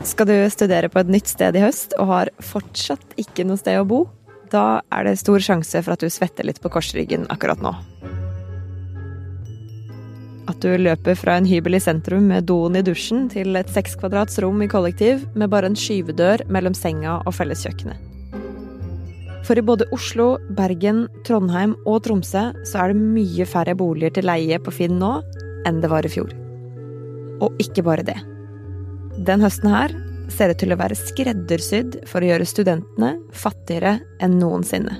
Skal du studere på et nytt sted i høst og har fortsatt ikke noe sted å bo? Da er det stor sjanse for at du svetter litt på korsryggen akkurat nå. At du løper fra en hybel i sentrum med doen i dusjen til et seks rom i kollektiv med bare en skyvedør mellom senga og felleskjøkkenet. For i både Oslo, Bergen, Trondheim og Tromsø så er det mye færre boliger til leie på Finn nå enn det var i fjor. Og ikke bare det. Den høsten her ser ut til å være skreddersydd for å gjøre studentene fattigere enn noensinne.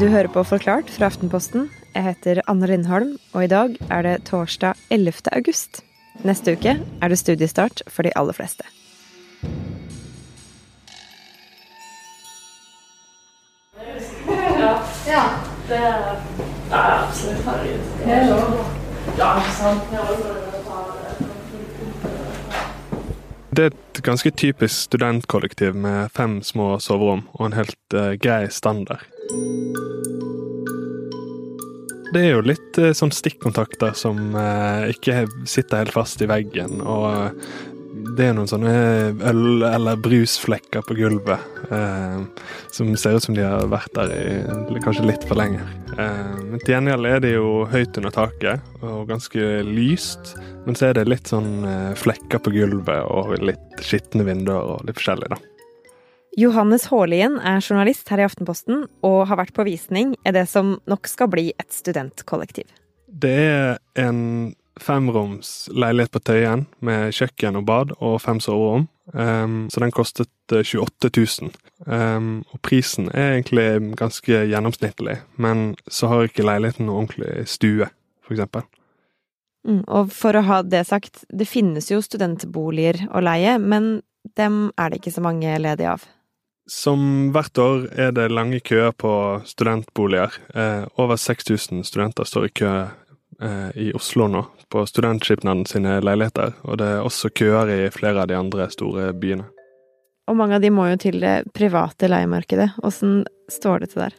Du hører på Forklart fra Aftenposten. Jeg heter Anne Lindholm, og i dag er det torsdag 11. august. Neste uke er det studiestart for de aller fleste. Ja. Det absolutt herregud. Ja, ikke sant. Det er et ganske typisk studentkollektiv med fem små soverom og en helt uh, grei standard. Det er jo litt uh, sånn stikkontakter som uh, ikke sitter helt fast i veggen, og det er noen sånne øl- eller brusflekker på gulvet eh, som ser ut som de har vært der i kanskje litt for lenge. Eh, men til gjengjeld er det jo høyt under taket og ganske lyst. Men så er det litt sånn eh, flekker på gulvet og litt skitne vinduer og litt forskjellig, da. Johannes Haalien er journalist her i Aftenposten og har vært på visning i det som nok skal bli et studentkollektiv. Det er en femroms leilighet på Tøyen med kjøkken og bad og fem soverom. Um, så den kostet 28 000. Um, og prisen er egentlig ganske gjennomsnittlig, men så har ikke leiligheten noe ordentlig stue, for eksempel. Mm, og for å ha det sagt, det finnes jo studentboliger å leie, men dem er det ikke så mange ledige av. Som hvert år er det lange køer på studentboliger. Eh, over 6000 studenter står i kø eh, i Oslo nå, på Studentskipnaden sine leiligheter. Og det er også køer i flere av de andre store byene. Og mange av de må jo til det private leiemarkedet. Åssen står det til der?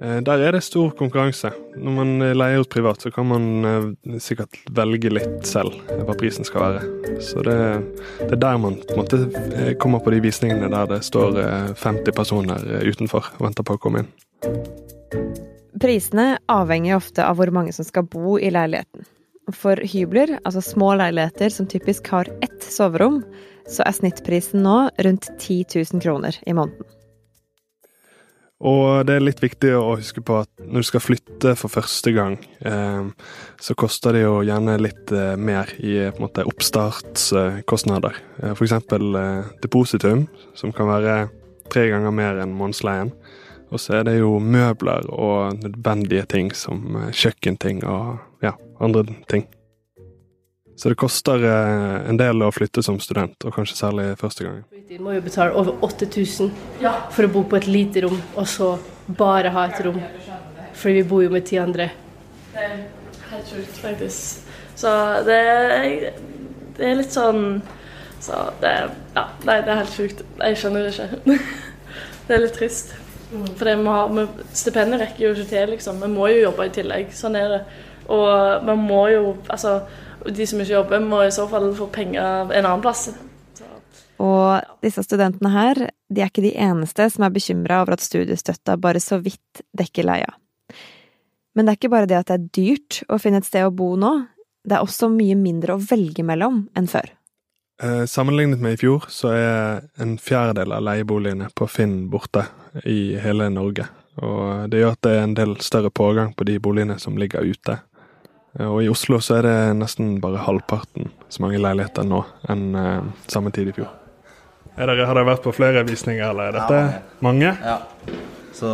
Eh, der er det stor konkurranse. Når man leier ut privat, så kan man eh, sikkert velge litt selv hva prisen skal være. Så det, det er der man på måte kommer på de visningene der det står 50 personer utenfor og venter på å komme inn. Prisene avhenger ofte av hvor mange som skal bo i leiligheten. For hybler, altså små leiligheter som typisk har ett soverom, så er snittprisen nå rundt 10 000 kroner i måneden. Og det er litt viktig å huske på at når du skal flytte for første gang, eh, så koster det jo gjerne litt eh, mer i en måte, oppstartskostnader. For. Eh, depositum, som kan være tre ganger mer enn månedsleien. Og så er det jo møbler og nødvendige ting som eh, kjøkkenting og ja, andre ting. Så det koster eh, en del å flytte som student, og kanskje særlig første gangen. Vi må jo betale over 8000 for å bo på et lite rom, og så bare ha et rom. Fordi vi bor jo med ti andre. Det er helt sjukt, faktisk. Så det er, det er litt sånn Så det Ja, nei, det er helt sjukt. Jeg skjønner det ikke. det er litt trist. For stipendet rekker jo ikke til, liksom. Vi må jo jobbe i tillegg. Sånn er det. Og man må jo Altså, de som ikke jobber, må i så fall få penger en annen plass. Og disse studentene her, de er ikke de eneste som er bekymra over at studiestøtta bare så vidt dekker leia. Men det er ikke bare det at det er dyrt å finne et sted å bo nå, det er også mye mindre å velge mellom enn før. Eh, sammenlignet med i fjor, så er en fjerdedel av leieboligene på Finn borte i hele Norge. Og det gjør at det er en del større pågang på de boligene som ligger ute. Eh, og i Oslo så er det nesten bare halvparten så mange leiligheter nå enn eh, samme tid i fjor. Er Dere, har dere vært på flere visninger, eller er dette ja, mange? Ja. Så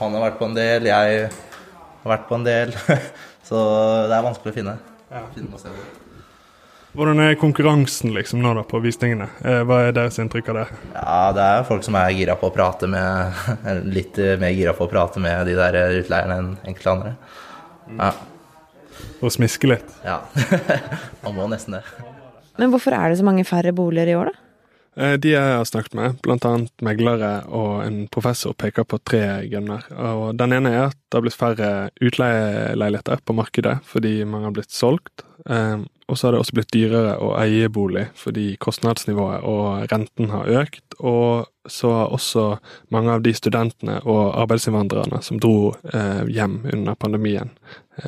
han har vært på en del, jeg har vært på en del. så det er vanskelig å finne. Ja. finne hvordan er konkurransen liksom nå da på visningene? Eh, hva er deres inntrykk av det? Ja, Det er folk som er gira på å prate med Litt mer gira på å prate med de der utleierne enn enkelte andre. Ja. Og smiske litt? Ja. Man må nesten det. Men hvorfor er det så mange færre boliger i år, da? Eh, de jeg har snakket med, bl.a. meglere og en professor, peker på tre grunner. Og den ene er at det har blitt færre utleieleiligheter på markedet fordi mange har blitt solgt. Eh, og så har det også blitt dyrere å eie bolig fordi kostnadsnivået og renten har økt. Og så har også mange av de studentene og arbeidsinnvandrerne som dro eh, hjem under pandemien,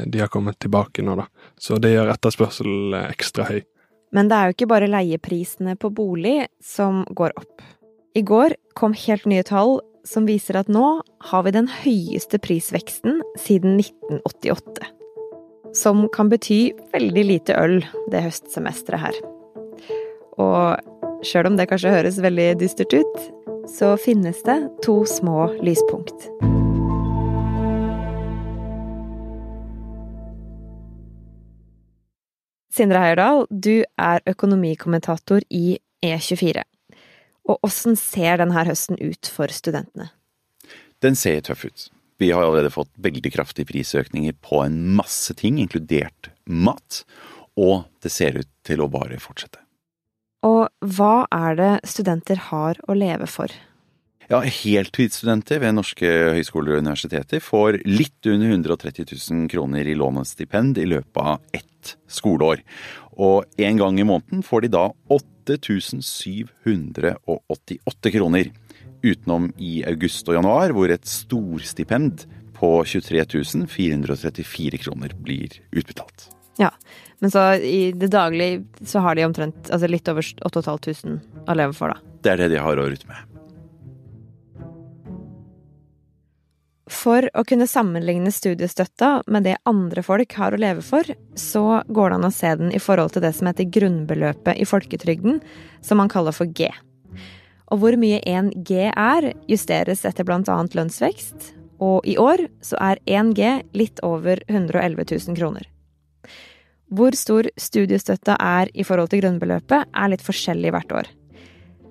de har kommet tilbake nå, da. Så det gjør etterspørselen ekstra høy. Men det er jo ikke bare leieprisene på bolig som går opp. I går kom helt nye tall som viser at nå har vi den høyeste prisveksten siden 1988. Som kan bety veldig lite øl det høstsemesteret her. Og sjøl om det kanskje høres veldig dystert ut, så finnes det to små lyspunkt. Sindre Heierdal, du er økonomikommentator i E24. Og åssen ser denne høsten ut for studentene? Den ser tøff ut. Vi har allerede fått veldig kraftige prisøkninger på en masse ting, inkludert mat. Og det ser ut til å bare fortsette. Og hva er det studenter har å leve for? Ja, Heltidsstudenter ved norske høyskoler og universiteter får litt under 130 000 kroner i lån og stipend i løpet av ett skoleår. Og en gang i måneden får de da 8788 kroner. Utenom i august og januar, hvor et storstipend på 23 434 kroner blir utbetalt. Ja, men så i det daglige så har de omtrent altså litt over 8500 å leve for, da? Det er det de har å rutte med. For å kunne sammenligne studiestøtta med det andre folk har å leve for, så går det an å se den i forhold til det som heter grunnbeløpet i folketrygden, som man kaller for G. Og hvor mye 1G er, justeres etter annet lønnsvekst, og i år så er 1 G litt over 111 000 kroner. Hvor stor studiestøtta er i forhold til grunnbeløpet, er litt forskjellig hvert år.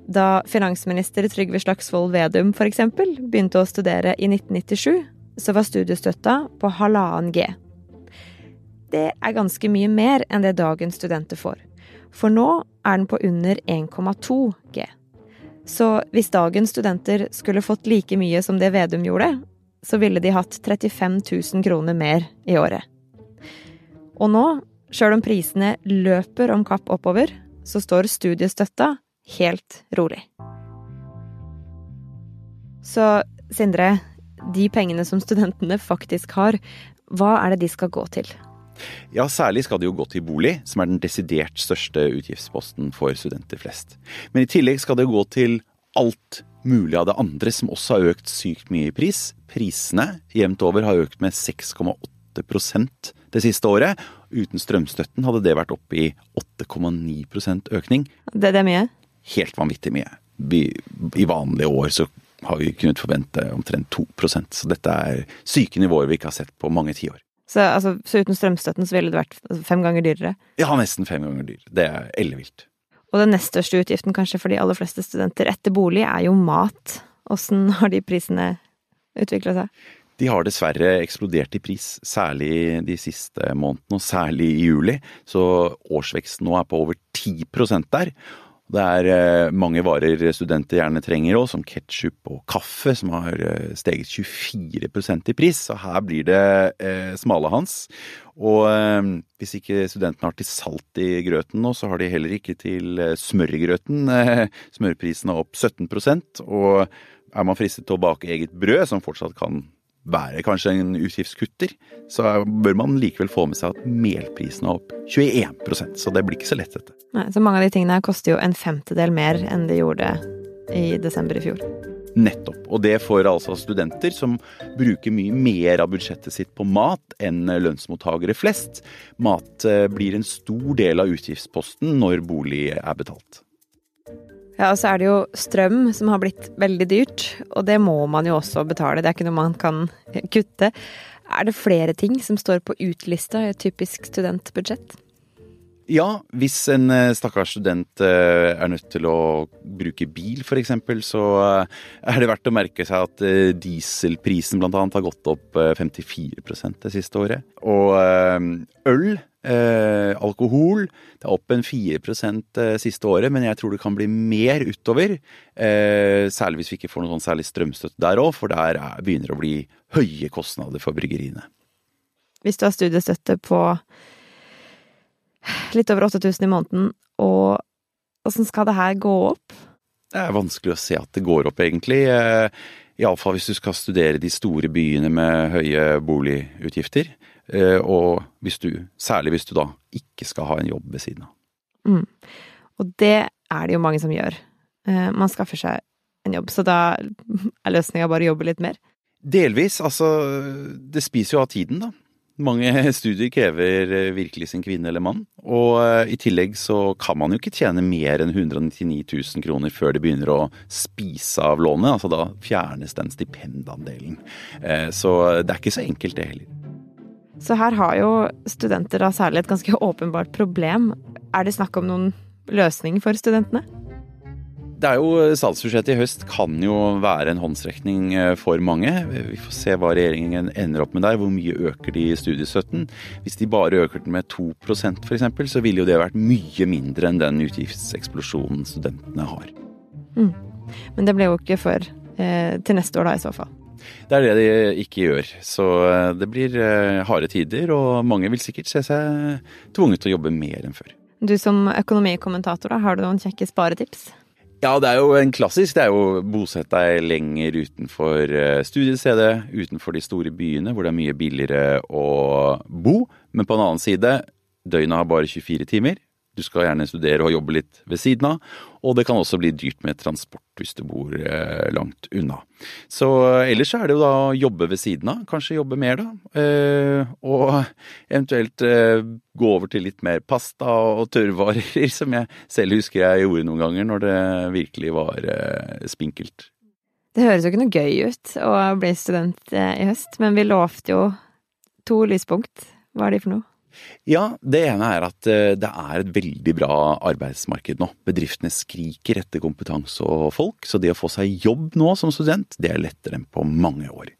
Da finansminister Trygve Slagsvold Vedum f.eks. begynte å studere i 1997, så var studiestøtta på halvannen G. Det er ganske mye mer enn det dagens studenter får, for nå er den på under 1,2 G. Så hvis dagens studenter skulle fått like mye som det Vedum gjorde, så ville de hatt 35 000 kroner mer i året. Og nå, sjøl om prisene løper om kapp oppover, så står studiestøtta helt rolig. Så Sindre, de pengene som studentene faktisk har, hva er det de skal gå til? Ja, særlig skal det jo gå til bolig, som er den desidert største utgiftsposten for studenter flest. Men i tillegg skal det gå til alt mulig av det andre som også har økt sykt mye i pris. Prisene jevnt over har økt med 6,8% det siste året. Uten strømstøtten hadde det vært oppe i 8,9% økning. Det, det er mye? helt vanvittig mye. Vi, I vanlige år så har vi kunnet forvente omtrent 2% så dette er syke nivåer vi ikke har sett på mange tiår. Så, altså, så uten strømstøtten så ville det vært altså, fem ganger dyrere? Ja, nesten fem ganger dyrere. Det er ellevilt. Og den nest største utgiften kanskje for de aller fleste studenter etter bolig er jo mat. Åssen har de prisene utvikla seg? De har dessverre eksplodert i pris, særlig de siste månedene, og særlig i juli. Så årsveksten nå er på over 10% der. Det er eh, mange varer studenter gjerne trenger òg, som ketsjup og kaffe, som har eh, steget 24% i pris. Så her blir det eh, smale hans. Og eh, hvis ikke studentene har til salt i grøten nå, så har de heller ikke til eh, smør i grøten. Eh, smørprisen er opp 17 og er man fristet til å bake eget brød, som fortsatt kan være kanskje en utgiftskutter, så bør man likevel få med seg at melprisen er opp 21% så det blir ikke så lett, dette. Nei, Så mange av de tingene her koster jo en femtedel mer enn de gjorde i desember i fjor. Nettopp. Og det får altså studenter som bruker mye mer av budsjettet sitt på mat enn lønnsmottakere flest. Mat eh, blir en stor del av utgiftsposten når bolig er betalt. Ja, og så er det jo strøm som har blitt veldig dyrt, og det må man jo også betale. Det er ikke noe man kan kutte. Er det flere ting som står på utlista i et typisk studentbudsjett? Ja, hvis en eh, stakkars student eh, er nødt til å bruke bil f.eks., så eh, er det verdt å merke seg at dieselprisen bl.a. har gått opp 54% det siste året. Og øl Eh, alkohol det er opp en 4 eh, siste året, men jeg tror det kan bli mer utover. Eh, særlig hvis vi ikke får noe sånn særlig strømstøtte der òg, for der er, begynner det å bli høye kostnader for bryggeriene. Hvis du har studiestøtte på litt over 8000 i måneden, og åssen skal det her gå opp? Det er vanskelig å se at det går opp, egentlig. Eh, Iallfall hvis du skal studere de store byene med høye boligutgifter. Eh, og hvis du, særlig hvis du da ikke skal ha en jobb ved siden av. Mm. Og det er det jo mange som gjør. Eh, man skaffer seg en jobb, så da er løsninga bare å jobbe litt mer? Delvis. Altså, det spiser jo av tiden, da. Mange studier krever eh, virkelig sin kvinne eller mann. Og i tillegg så kan man jo ikke tjene mer enn 199 000 kroner før det begynner å spise av lånet. Altså da fjernes den stipendandelen. Så det er ikke så enkelt, det heller. Så her har jo studenter da særlig et ganske åpenbart problem. Er det snakk om noen løsning for studentene? Det er jo Statsbudsjettet i høst kan jo være en håndsrekning eh, for mange. Vi får se hva regjeringen ender opp med der. Hvor mye øker de studiestøtten? Hvis de bare øker den med 2% f.eks., så ville jo det vært mye mindre enn den utgiftseksplosjonen studentene har. Mm. Men det ble jo ikke før eh, til neste år da, i så fall. Det er det de ikke gjør. Så eh, det blir eh, harde tider, og mange vil sikkert se seg tvunget til å jobbe mer enn før. Du som økonomikommentator, da, har du noen kjekke sparetips? Ja, det er jo en klassisk. Det er jo bosett deg lenger utenfor eh, studiestedet, utenfor de store byene hvor det er mye billigere å bo. Men på en annen side, døgnet har bare 24 timer. Du skal gjerne studere og jobbe litt ved siden av. Og det kan også bli dyrt med transport hvis du bor eh, langt unna. Så eh, ellers er det jo da å jobbe ved siden av. Kanskje jobbe mer, da. Eh, og eventuelt gå over til litt mer pasta og tørrvarer, som jeg selv husker jeg gjorde noen ganger når det virkelig var spinkelt. Det høres jo ikke noe gøy ut å bli student i høst, men vi lovte jo to lyspunkt. Hva er de for noe? Ja, det ene er at eh, det er et veldig bra arbeidsmarked nå. Bedriftene skriker etter kompetanse og folk, så det å få seg jobb nå som student, det er lettere enn på mange år.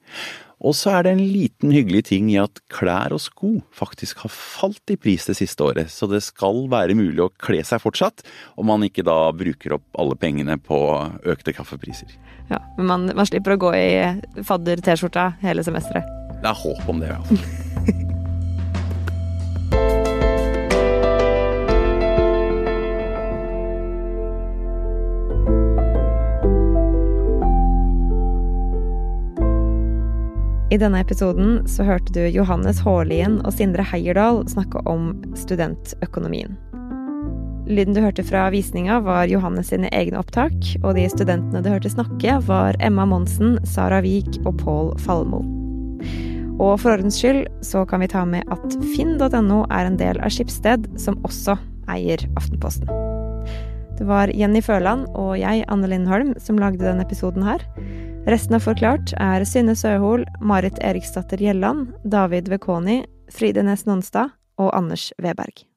Og så er det en liten hyggelig ting i at klær og sko faktisk har falt i pris det siste året, så det skal være mulig å kle seg fortsatt, om man ikke da bruker opp alle pengene på økte kaffepriser. Ja, Men man, man slipper å gå i fadder-T-skjorta hele semesteret? Det er håp om det, i hvert fall. I denne episoden så hørte du Johannes Haarlien og Sindre Heierdal snakke om studentøkonomien. Lyden du hørte fra visninga, var Johannes sine egne opptak, og de studentene du hørte snakke, var Emma Monsen, Sara Wiik og Pål Falmo. Og for ordens skyld så kan vi ta med at finn.no er en del av Skipsted, som også eier Aftenposten. Det var Jenny Føland og jeg, Anne Lindholm, som lagde denne episoden her. Resten av Forklart er Synne Søhol, Marit Eriksdatter Gjelland, David Vekoni, Fride Næss Nonstad og Anders Weberg.